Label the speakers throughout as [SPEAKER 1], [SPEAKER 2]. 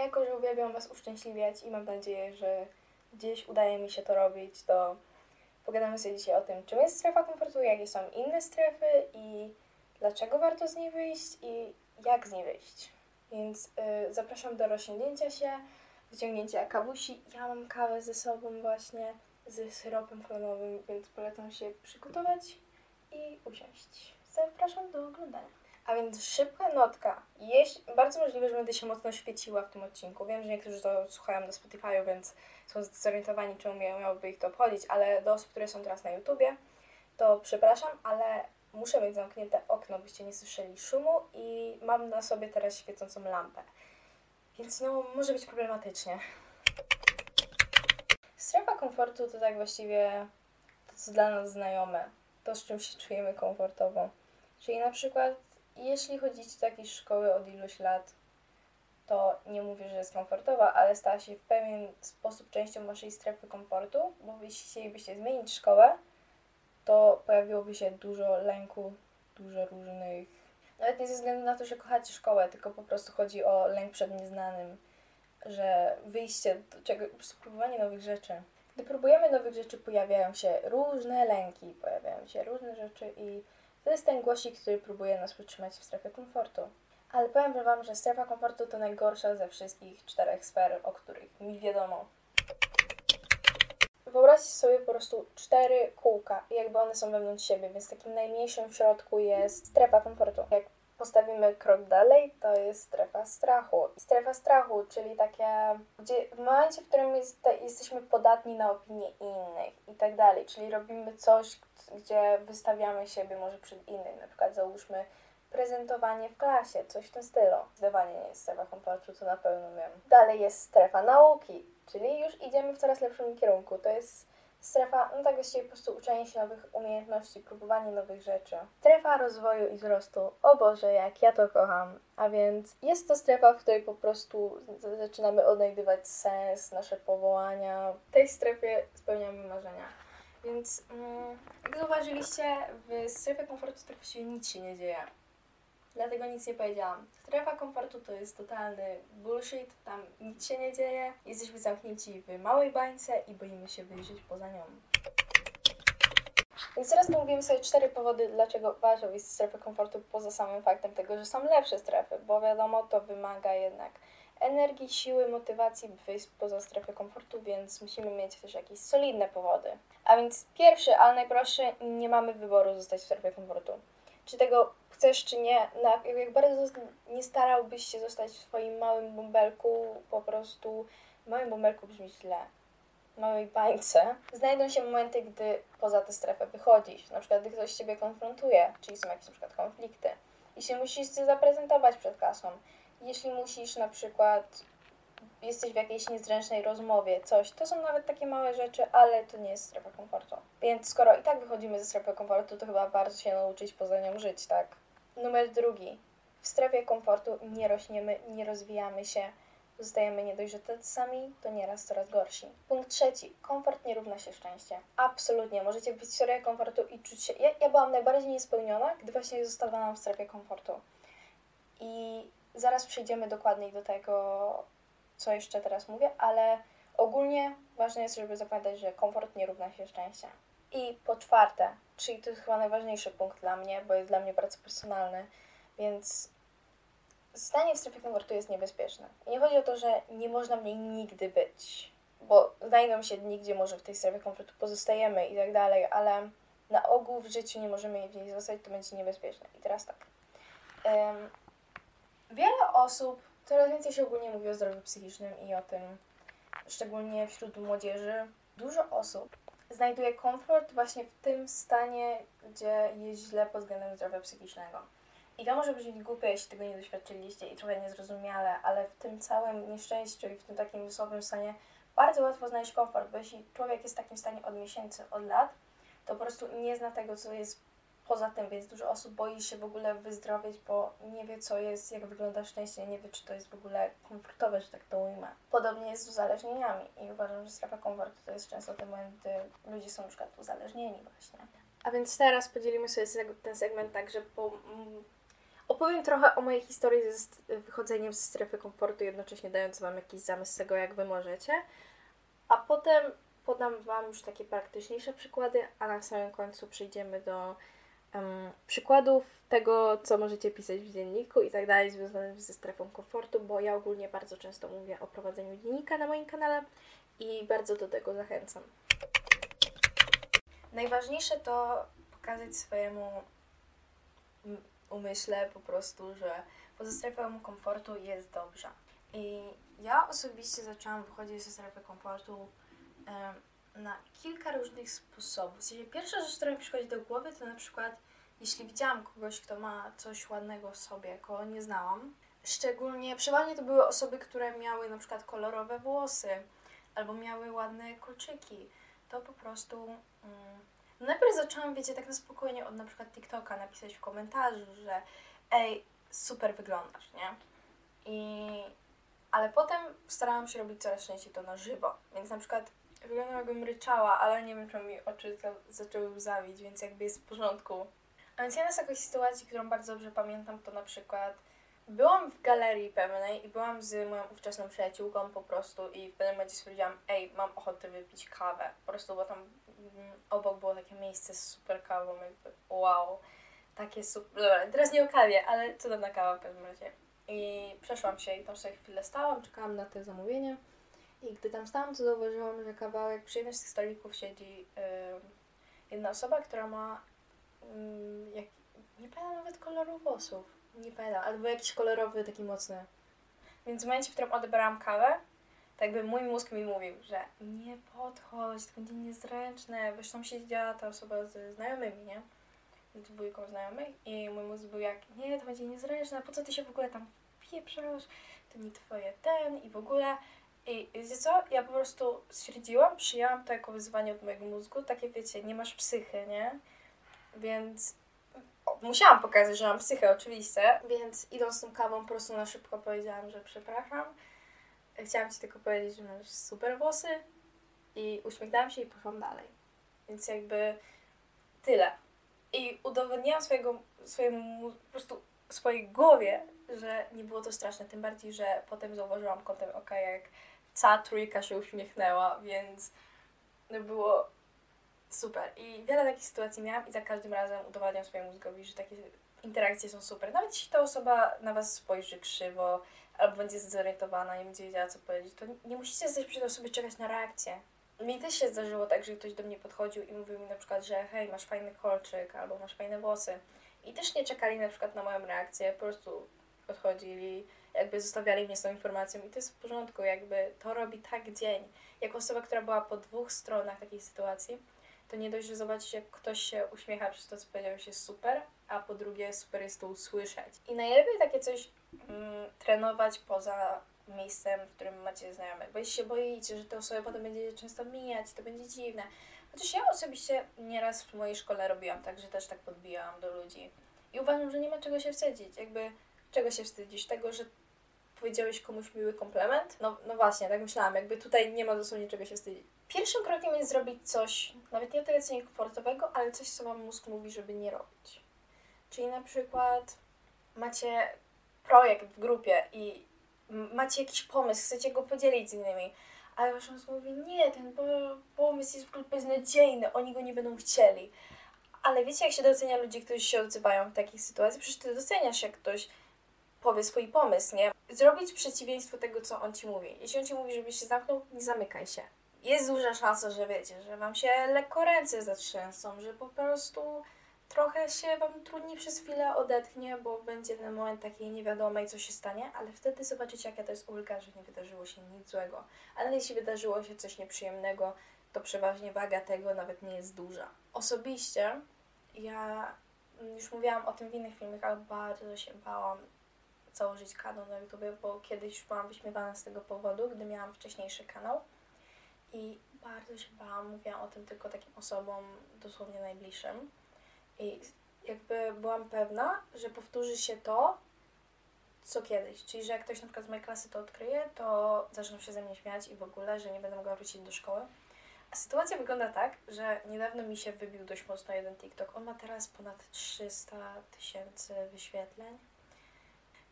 [SPEAKER 1] jako, że uwielbiam Was uszczęśliwiać i mam nadzieję, że gdzieś udaje mi się to robić, to pogadamy sobie dzisiaj o tym, czym jest strefa komfortu, jakie są inne strefy i dlaczego warto z niej wyjść i jak z niej wyjść. Więc y, zapraszam do rozsiągnięcia się, wyciągnięcia kawusi. Ja mam kawę ze sobą właśnie z syropem klonowym, więc polecam się przygotować i usiąść. Zapraszam do oglądania. A więc szybka notka. Jeśli, bardzo możliwe, że będę się mocno świeciła w tym odcinku. Wiem, że niektórzy to słuchają na Spotify'u, więc są zorientowani, czemu miałoby ich to obchodzić, ale do osób, które są teraz na YouTubie, to przepraszam, ale muszę mieć zamknięte okno, byście nie słyszeli szumu i mam na sobie teraz świecącą lampę. Więc no, może być problematycznie. Strefa komfortu to tak właściwie to, co dla nas znajome. To, z czym się czujemy komfortowo. Czyli na przykład, jeśli chodzicie do jakiejś szkoły od iluś lat, to nie mówię, że jest komfortowa, ale stała się w pewien sposób częścią waszej strefy komfortu, bo jeśli chcielibyście zmienić szkołę, to pojawiłoby się dużo lęku, dużo różnych. Nawet nie ze względu na to, że kochacie szkołę, tylko po prostu chodzi o lęk przed nieznanym, że wyjście do czego, po prostu próbowanie nowych rzeczy. Gdy próbujemy nowych rzeczy, pojawiają się różne lęki, pojawiają się różne rzeczy i to jest ten głosik, który próbuje nas utrzymać w strefie komfortu. Ale powiem Wam, że strefa komfortu to najgorsza ze wszystkich czterech sfer, o których mi wiadomo. Wyobraźcie sobie po prostu cztery kółka jakby one są wewnątrz siebie, więc takim najmniejszym w środku jest strefa komfortu. Jak postawimy krok dalej, to jest strefa strachu. Strefa strachu, czyli takie, gdzie w momencie, w którym jest, jesteśmy podatni na opinie innych i tak dalej, czyli robimy coś, gdzie wystawiamy siebie może przed innym, na przykład załóżmy prezentowanie w klasie, coś w tym stylu. Zdecydowanie nie jest strefa komfortu, to na pewno wiem. Dalej jest strefa nauki, czyli już idziemy w coraz lepszym kierunku. To jest strefa, no tak właściwie po prostu uczenie się nowych umiejętności, próbowanie nowych rzeczy. Strefa rozwoju i wzrostu. O Boże, jak ja to kocham. A więc jest to strefa, w której po prostu zaczynamy odnajdywać sens, nasze powołania. W tej strefie spełniamy marzenia. Więc mm, jak zauważyliście, w strefie komfortu tak właściwie nic się nie dzieje. Dlatego nic nie powiedziałam. Strefa komfortu to jest totalny bullshit, tam nic się nie dzieje. Jesteśmy zamknięci w małej bańce i boimy się wyjrzeć poza nią. Więc teraz pomówimy sobie cztery powody, dlaczego warto wyjść z strefy komfortu poza samym faktem tego, że są lepsze strefy, bo wiadomo, to wymaga jednak energii, siły, motywacji, by wyjść poza strefę komfortu, więc musimy mieć też jakieś solidne powody. A więc pierwszy, ale najprostszy, nie mamy wyboru zostać w strefie komfortu. Czy tego chcesz czy nie, na, jak bardzo nie starałbyś się zostać w swoim małym bąbelku, po prostu małym bąbelku brzmi źle, małej bańce, znajdą się momenty, gdy poza tę strefę wychodzisz. Na przykład, gdy ktoś Ciebie konfrontuje, czyli są jakieś na przykład konflikty. Musisz się zaprezentować przed klasą, jeśli musisz na przykład jesteś w jakiejś niezręcznej rozmowie, coś. To są nawet takie małe rzeczy, ale to nie jest strefa komfortu. Więc skoro i tak wychodzimy ze strefy komfortu, to chyba warto się nauczyć poza nią żyć, tak? Numer drugi. W strefie komfortu nie rośniemy, nie rozwijamy się, zostajemy nie dość, że tacy sami, to nieraz coraz gorsi. Punkt trzeci. Komfort nie równa się szczęście. Absolutnie. Możecie być w strefie komfortu i czuć się... Ja, ja byłam najbardziej niespełniona, gdy właśnie zostawałam w strefie komfortu. I zaraz przejdziemy dokładniej do tego, co jeszcze teraz mówię, ale ogólnie ważne jest, żeby zapamiętać, że komfort nie równa się szczęście. I po czwarte, czyli to jest chyba najważniejszy punkt dla mnie, bo jest dla mnie bardzo personalny, więc stanie w strefie komfortu jest niebezpieczne. I nie chodzi o to, że nie można w niej nigdy być, bo znajdą się dni, gdzie może w tej strefie komfortu pozostajemy i tak dalej, ale na ogół w życiu nie możemy w niej zostać, to będzie niebezpieczne. I teraz tak. Um, wiele osób, coraz więcej się ogólnie mówi o zdrowiu psychicznym i o tym, szczególnie wśród młodzieży, dużo osób znajduje komfort właśnie w tym stanie, gdzie jest źle pod względem zdrowia psychicznego. I to może brzmieć głupie, jeśli tego nie doświadczyliście i trochę niezrozumiale, ale w tym całym nieszczęściu i w tym takim słabym stanie bardzo łatwo znaleźć komfort, bo jeśli człowiek jest w takim stanie od miesięcy, od lat, to po prostu nie zna tego, co jest poza tym, więc dużo osób boi się w ogóle wyzdrowieć, bo nie wie, co jest, jak wygląda szczęście, nie wie, czy to jest w ogóle komfortowe, że tak to ujmę. Podobnie jest z uzależnieniami i uważam, że strefa komfortu to jest często ten moment, gdy ludzie są na przykład uzależnieni właśnie. A więc teraz podzielimy sobie ten segment tak, że po, mm, Opowiem trochę o mojej historii ze wychodzeniem z strefy komfortu, jednocześnie dając Wam jakiś zamysł tego, jak Wy możecie. A potem podam Wam już takie praktyczniejsze przykłady, a na samym końcu przejdziemy do um, przykładów tego, co możecie pisać w dzienniku i tak dalej, związanych ze strefą komfortu, bo ja ogólnie bardzo często mówię o prowadzeniu dziennika na moim kanale i bardzo do tego zachęcam. Najważniejsze to pokazać swojemu umyśle po prostu, że poza strefą komfortu jest dobrze. I ja osobiście zaczęłam wychodzić ze strefy komfortu na kilka różnych sposobów. W pierwsza rzecz, która mi przychodzi do głowy, to na przykład jeśli widziałam kogoś, kto ma coś ładnego w sobie, kogo nie znałam, szczególnie, przeważnie to były osoby, które miały na przykład kolorowe włosy albo miały ładne kolczyki, to po prostu mm, najpierw zaczęłam, wiecie, tak na spokojnie od na przykład TikToka napisać w komentarzu, że ej, super wyglądasz, nie? I... Ale potem starałam się robić coraz częściej to na żywo, więc na przykład wyglądam jakbym ryczała, ale nie wiem, czemu mi oczy za zaczęły łzawić, więc jakby jest w porządku. A więc jedna z takiej sytuacji, którą bardzo dobrze pamiętam, to na przykład byłam w galerii pewnej i byłam z moją ówczesną przyjaciółką po prostu i w pewnym momencie stwierdziłam, ej, mam ochotę wypić kawę. Po prostu, bo tam mm, obok było takie miejsce z super kawą, jakby wow, takie super, dobra, teraz nie o kawie, ale cudowna kawa w każdym razie. I przeszłam się i tam sobie chwilę stałam, czekałam na te zamówienie i gdy tam stałam, to zauważyłam, że kawałek przy jednym z tych stolików siedzi yy, jedna osoba, która ma yy, jak, nie pamiętam nawet koloru włosów, nie pamiętam, albo jakiś kolorowy, taki mocny. Więc w momencie, w którym odebrałam kawę, tak by mój mózg mi mówił, że nie podchodź, to będzie niezręczne, wiesz, tam siedziała ta osoba ze znajomymi, nie? Z dwójką znajomych i mój mózg był jak, nie, to będzie niezręczne, po co ty się w ogóle tam pieprzasz, to nie twoje ten i w ogóle. I wiecie co? Ja po prostu stwierdziłam, przyjęłam to jako wyzwanie od mojego mózgu, takie wiecie, nie masz psychy, nie? Więc o, musiałam pokazać, że mam psychę, oczywiście, więc idąc tą kawą po prostu na szybko powiedziałam, że przepraszam. Chciałam Ci tylko powiedzieć, że masz super włosy i uśmiechnęłam się i poszłam dalej. Więc jakby tyle. I udowodniłam swojego, swojemu, po prostu swojej głowie, że nie było to straszne, tym bardziej, że potem zauważyłam kątem oka, jak cała trójka się uśmiechnęła, więc było super. I wiele takich sytuacji miałam i za każdym razem udowadniam swojemu mózgowi, że takie interakcje są super. Nawet jeśli ta osoba na Was spojrzy krzywo, albo będzie zdezorientowana, nie będzie wiedziała, co powiedzieć, to nie musicie stać przy tej osobie czekać na reakcję. Mi też się zdarzyło tak, że ktoś do mnie podchodził i mówił mi na przykład, że hej, masz fajny kolczyk, albo masz fajne włosy. I też nie czekali na przykład na moją reakcję, po prostu podchodzili, jakby zostawiali mnie z tą informacją i to jest w porządku, jakby to robi tak dzień. Jako osoba, która była po dwóch stronach takiej sytuacji, to nie dość, że zobaczyć, jak ktoś się uśmiecha przez to, co powiedział, jest super, a po drugie super jest to usłyszeć. I najlepiej takie coś mm, trenować poza miejscem, w którym macie znajomych, bo jeśli się boicie, że te osoby potem będziecie często mijać, to będzie dziwne. Chociaż ja osobiście nieraz w mojej szkole robiłam tak, że też tak podbijałam do ludzi. I uważam, że nie ma czego się wstydzić. Jakby czego się wstydzić? Tego, że powiedziałeś komuś miły komplement? No, no właśnie, tak myślałam. Jakby tutaj nie ma dosłownie czego się wstydzić. Pierwszym krokiem jest zrobić coś, nawet nie tyle co niekomfortowego, ale coś, co wam mózg mówi, żeby nie robić. Czyli na przykład macie projekt w grupie i macie jakiś pomysł, chcecie go podzielić z innymi, ale wasz mózg mówi, nie, ten pomysł jest w ogóle beznadziejny, oni go nie będą chcieli. Ale wiecie, jak się docenia ludzi, którzy się odzywają w takich sytuacjach? Przecież ty doceniasz, jak ktoś powie swój pomysł, nie? Zrobić przeciwieństwo tego, co on ci mówi. Jeśli on ci mówi, żebyś się zamknął, nie zamykaj się. Jest duża szansa, że wiecie, że wam się lekko ręce zatrzęsą, że po prostu trochę się Wam trudniej przez chwilę odetchnie, bo będzie ten moment takiej niewiadomej, co się stanie, ale wtedy zobaczycie, jaka to jest ulga, że nie wydarzyło się nic złego. Ale jeśli wydarzyło się coś nieprzyjemnego, to przeważnie waga tego nawet nie jest duża. Osobiście ja już mówiłam o tym w innych filmach, ale bardzo się bałam założyć kanał na YouTube, bo kiedyś byłam wyśmiewana z tego powodu, gdy miałam wcześniejszy kanał. I bardzo się bałam, mówiłam o tym tylko takim osobom dosłownie najbliższym. I jakby byłam pewna, że powtórzy się to, co kiedyś. Czyli, że jak ktoś na przykład z mojej klasy to odkryje, to zaczną się ze mnie śmiać i w ogóle, że nie będę mogła wrócić do szkoły. A sytuacja wygląda tak, że niedawno mi się wybił dość mocno jeden TikTok. On ma teraz ponad 300 tysięcy wyświetleń.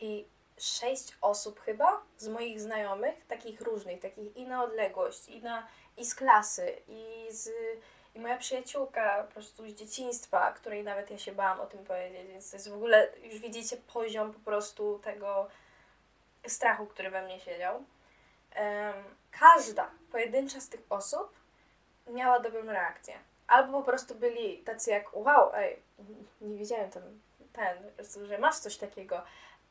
[SPEAKER 1] I sześć osób chyba z moich znajomych, takich różnych, takich i na odległość, i, na, i z klasy, i z i moja przyjaciółka po prostu z dzieciństwa, której nawet ja się bałam o tym powiedzieć, więc to jest w ogóle, już widzicie poziom po prostu tego strachu, który we mnie siedział. Um, każda pojedyncza z tych osób miała dobrą reakcję. Albo po prostu byli tacy jak, wow, ej, nie widziałem ten, ten, że masz coś takiego.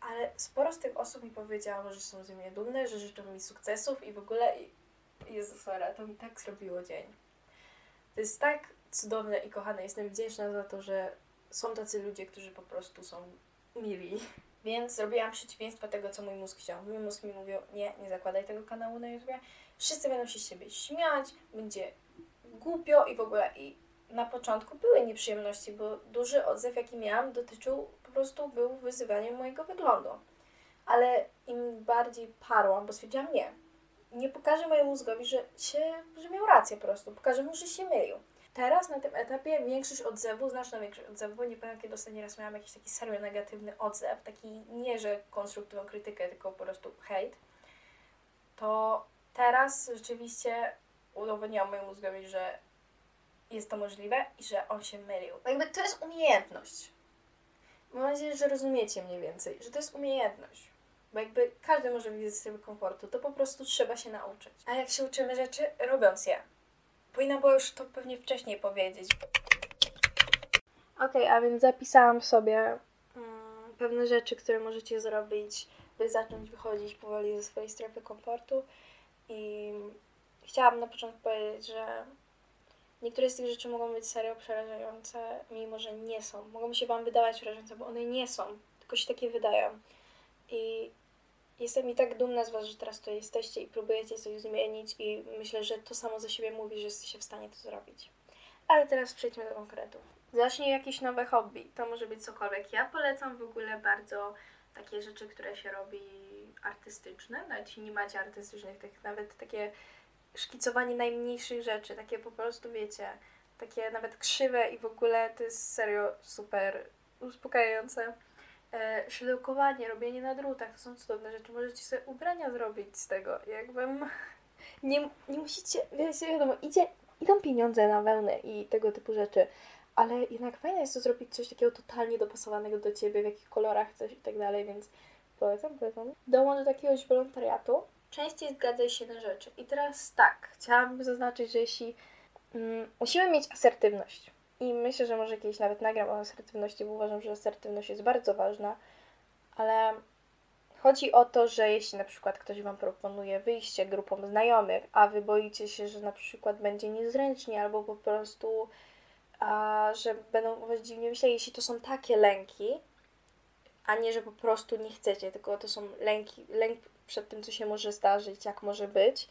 [SPEAKER 1] Ale sporo z tych osób mi powiedziało, że są ze mnie dumne, że życzą mi sukcesów i w ogóle, Jezus, to mi tak zrobiło dzień. To jest tak cudowne i kochane. Jestem wdzięczna za to, że są tacy ludzie, którzy po prostu są mili. Więc zrobiłam przeciwieństwo tego, co mój mózg chciał. Mój mózg mi mówił, nie, nie zakładaj tego kanału na YouTube. Wszyscy będą się z siebie śmiać, będzie głupio i w ogóle. I na początku były nieprzyjemności, bo duży odzew, jaki miałam, dotyczył po prostu był wyzywaniem mojego wyglądu. Ale im bardziej parłam, bo stwierdziłam, nie, nie pokażę mojemu mózgowi, że, się, że miał rację po prostu. Pokażę mu, że się mylił. Teraz na tym etapie większość odzewu, znaczna większość odzewu, nie pamiętam kiedy ostatni raz miałam jakiś taki serio negatywny odzew, taki nie, że konstruktywną krytykę, tylko po prostu hejt, to teraz rzeczywiście udowodniłam mojemu mózgowi, że jest to możliwe i że on się mylił. Jakby to jest umiejętność. Mam nadzieję, że rozumiecie mniej więcej, że to jest umiejętność. Bo jakby każdy może wyjść z strefy komfortu, to po prostu trzeba się nauczyć. A jak się uczymy rzeczy? Robiąc je. Powinna była już to pewnie wcześniej powiedzieć. Okay, a więc zapisałam sobie mm, pewne rzeczy, które możecie zrobić, by zacząć wychodzić powoli ze swojej strefy komfortu. I chciałam na początku powiedzieć, że niektóre z tych rzeczy mogą być serio przerażające, mimo że nie są. Mogą się Wam wydawać przerażające, bo one nie są, tylko się takie wydają. I jestem mi tak dumna z Was, że teraz tu jesteście i próbujecie coś zmienić i myślę, że to samo za siebie mówi, że jesteście w stanie to zrobić. Ale teraz przejdźmy do konkretów. Zacznij jakieś nowe hobby. To może być cokolwiek. Ja polecam w ogóle bardzo takie rzeczy, które się robi artystyczne. Nawet jeśli nie macie artystycznych, tak, nawet takie szkicowanie najmniejszych rzeczy, takie po prostu, wiecie, takie nawet krzywe i w ogóle to jest serio super uspokajające e, szydełkowanie, robienie na drutach, to są cudowne rzeczy. Możecie sobie ubrania zrobić z tego. Jakbym... Nie, nie musicie, wiecie, wiadomo, idzie, idą pieniądze na wełnę i tego typu rzeczy, ale jednak fajne jest to zrobić coś takiego totalnie dopasowanego do Ciebie, w jakich kolorach coś i tak dalej, więc polecam, polecam. Dołącz do jakiegoś wolontariatu. Częściej zgadzaj się na rzeczy. I teraz tak, chciałabym zaznaczyć, że jeśli mm, musimy mieć asertywność, i myślę, że może kiedyś nawet nagram o asertywności, bo uważam, że asertywność jest bardzo ważna, ale chodzi o to, że jeśli na przykład ktoś Wam proponuje wyjście grupą znajomych, a Wy boicie się, że na przykład będzie niezręcznie albo po prostu, a, że będą Was dziwnie myśleli, jeśli to są takie lęki, a nie, że po prostu nie chcecie, tylko to są lęki, lęk przed tym, co się może zdarzyć, jak może być,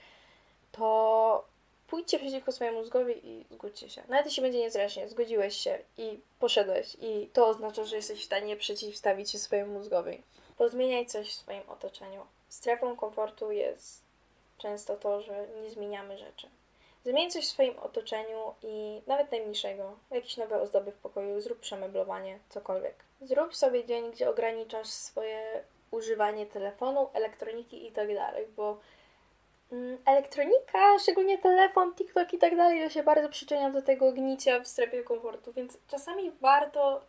[SPEAKER 1] to pójdźcie przeciwko swojemu mózgowi i zgódźcie się. Nawet jeśli będzie niezręcznie, zgodziłeś się i poszedłeś i to oznacza, że jesteś w stanie przeciwstawić się swojemu mózgowi. Pozmieniaj coś w swoim otoczeniu. Strefą komfortu jest często to, że nie zmieniamy rzeczy. Zmień coś w swoim otoczeniu i nawet najmniejszego, jakieś nowe ozdoby w pokoju, zrób przemeblowanie, cokolwiek. Zrób sobie dzień, gdzie ograniczasz swoje używanie telefonu, elektroniki i tak dalej, bo Mm, elektronika, szczególnie telefon, TikTok i tak dalej, to się bardzo przyczynia do tego gnicia w strefie komfortu, więc czasami warto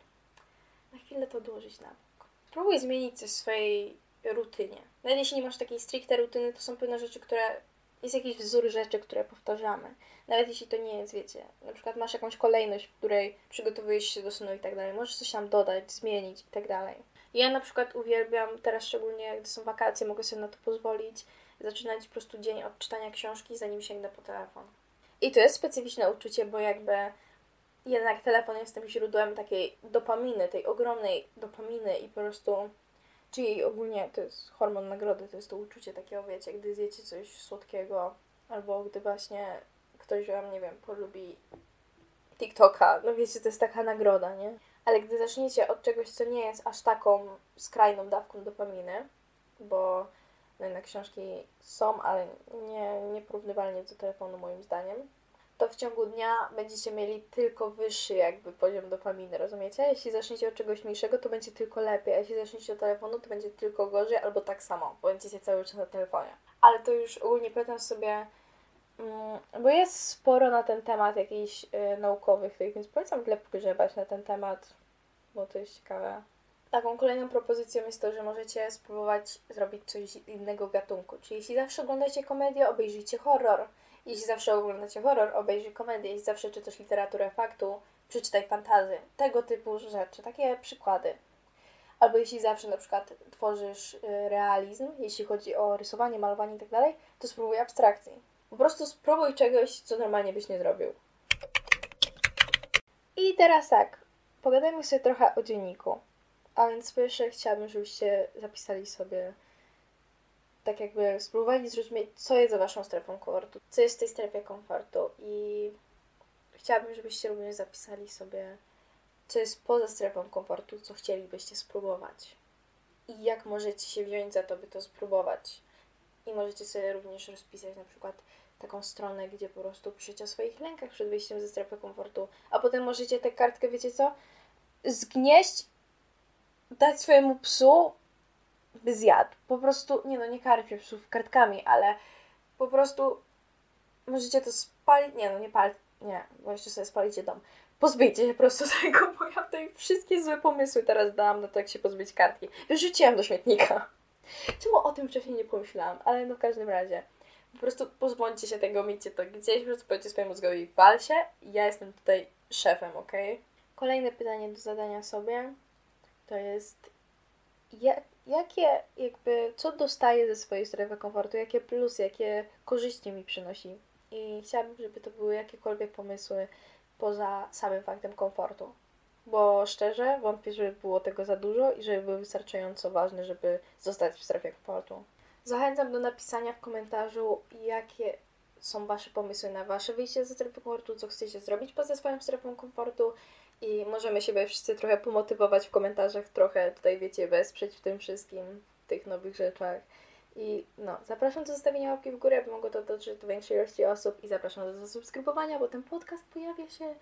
[SPEAKER 1] na chwilę to odłożyć na bok. Spróbuj zmienić coś w swojej rutynie. Nawet jeśli nie masz takiej stricte rutyny, to są pewne rzeczy, które... Jest jakiś wzór rzeczy, które powtarzamy. Nawet jeśli to nie jest, wiecie, na przykład masz jakąś kolejność, w której przygotowujesz się do snu i tak dalej. Możesz coś tam dodać, zmienić i tak dalej. Ja na przykład uwielbiam, teraz szczególnie gdy są wakacje, mogę sobie na to pozwolić, zaczynać po prostu dzień od czytania książki, zanim sięgnę po telefon. I to jest specyficzne uczucie, bo jakby jednak telefon jest tym źródłem takiej dopaminy, tej ogromnej dopaminy i po prostu, czyli ogólnie to jest hormon nagrody, to jest to uczucie takiego, wiecie, gdy zjecie coś słodkiego, albo gdy właśnie ktoś wam, nie wiem, polubi TikToka, no wiecie, to jest taka nagroda, nie? Ale gdy zaczniecie od czegoś, co nie jest aż taką skrajną dawką dopaminy, bo no jednak książki są, ale nie, nieporównywalnie do telefonu moim zdaniem, to w ciągu dnia będziecie mieli tylko wyższy jakby poziom dopaminy, rozumiecie? Jeśli zaczniecie od czegoś mniejszego, to będzie tylko lepiej, a jeśli zaczniecie od telefonu, to będzie tylko gorzej albo tak samo, bo będziecie cały czas na telefonie. Ale to już ogólnie polecam sobie, mm, bo jest sporo na ten temat jakichś y, naukowych, więc polecam tyle pogrzebać na ten temat, bo to jest ciekawe. Taką kolejną propozycją jest to, że możecie spróbować zrobić coś innego gatunku. Czyli jeśli zawsze oglądacie komedię, obejrzyjcie horror. Jeśli zawsze oglądacie horror, obejrzyj komedię. Jeśli zawsze czytasz literaturę faktu, przeczytaj fantazy. Tego typu rzeczy, takie przykłady. Albo jeśli zawsze na przykład tworzysz y, realizm, jeśli chodzi o rysowanie, malowanie itd., tak to spróbuj abstrakcji. Po prostu spróbuj czegoś, co normalnie byś nie zrobił. I teraz tak, pogadajmy sobie trochę o dzienniku. A więc po pierwsze chciałabym, żebyście zapisali sobie tak jakby spróbowali zrozumieć, co jest za waszą strefą komfortu, co jest w tej strefie komfortu i chciałabym, żebyście również zapisali sobie, co jest poza strefą komfortu, co chcielibyście spróbować i jak możecie się wziąć za to, by to spróbować. I możecie sobie również rozpisać na przykład taką stronę, gdzie po prostu piszecie o swoich lękach przed wyjściem ze strefy komfortu, a potem możecie tę kartkę, wiecie co, zgnieść, dać swojemu psu by zjadł. Po prostu, nie no, nie karmię psów kartkami, ale po prostu możecie to spalić, nie no, nie palić, nie, bo jeszcze sobie spalicie dom. Pozbyjcie się po prostu tego, bo ja tutaj wszystkie złe pomysły teraz dałam na to, jak się pozbyć kartki. Wyrzuciłam do śmietnika. Czemu o tym wcześniej nie pomyślałam? Ale no w każdym razie. Po prostu pozbądźcie się tego, miejcie to gdzieś, po prostu powiedzcie swojemu mózgowi wal się, ja jestem tutaj szefem, ok? Kolejne pytanie do zadania sobie to jest jak, jakie jakby, co dostaję ze swojej strefy komfortu, jakie plusy, jakie korzyści mi przynosi. I chciałabym, żeby to były jakiekolwiek pomysły poza samym faktem komfortu. Bo szczerze wątpię, żeby było tego za dużo i żeby były wystarczająco ważne, żeby zostać w strefie komfortu. Zachęcam do napisania w komentarzu, jakie są Wasze pomysły na Wasze wyjście ze strefy komfortu, co chcecie zrobić poza swoją strefą komfortu i możemy siebie wszyscy trochę pomotywować w komentarzach, trochę tutaj, wiecie, wesprzeć w tym wszystkim, w tych nowych rzeczach. I no, zapraszam do zostawienia łapki w górę, aby mogło to dotrzeć do większej ilości osób i zapraszam do zasubskrybowania, bo ten podcast pojawia się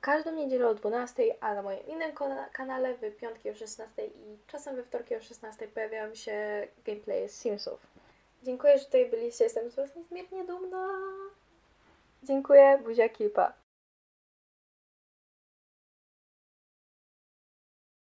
[SPEAKER 1] każdą niedzielę o 12, a na moim innym kanale w piątki o 16 i czasem we wtorki o 16 pojawiają się gameplaye z Simsów. Dziękuję, że tutaj byliście, jestem z Was niezmiernie dumna. Dziękuję, buziaki, pa.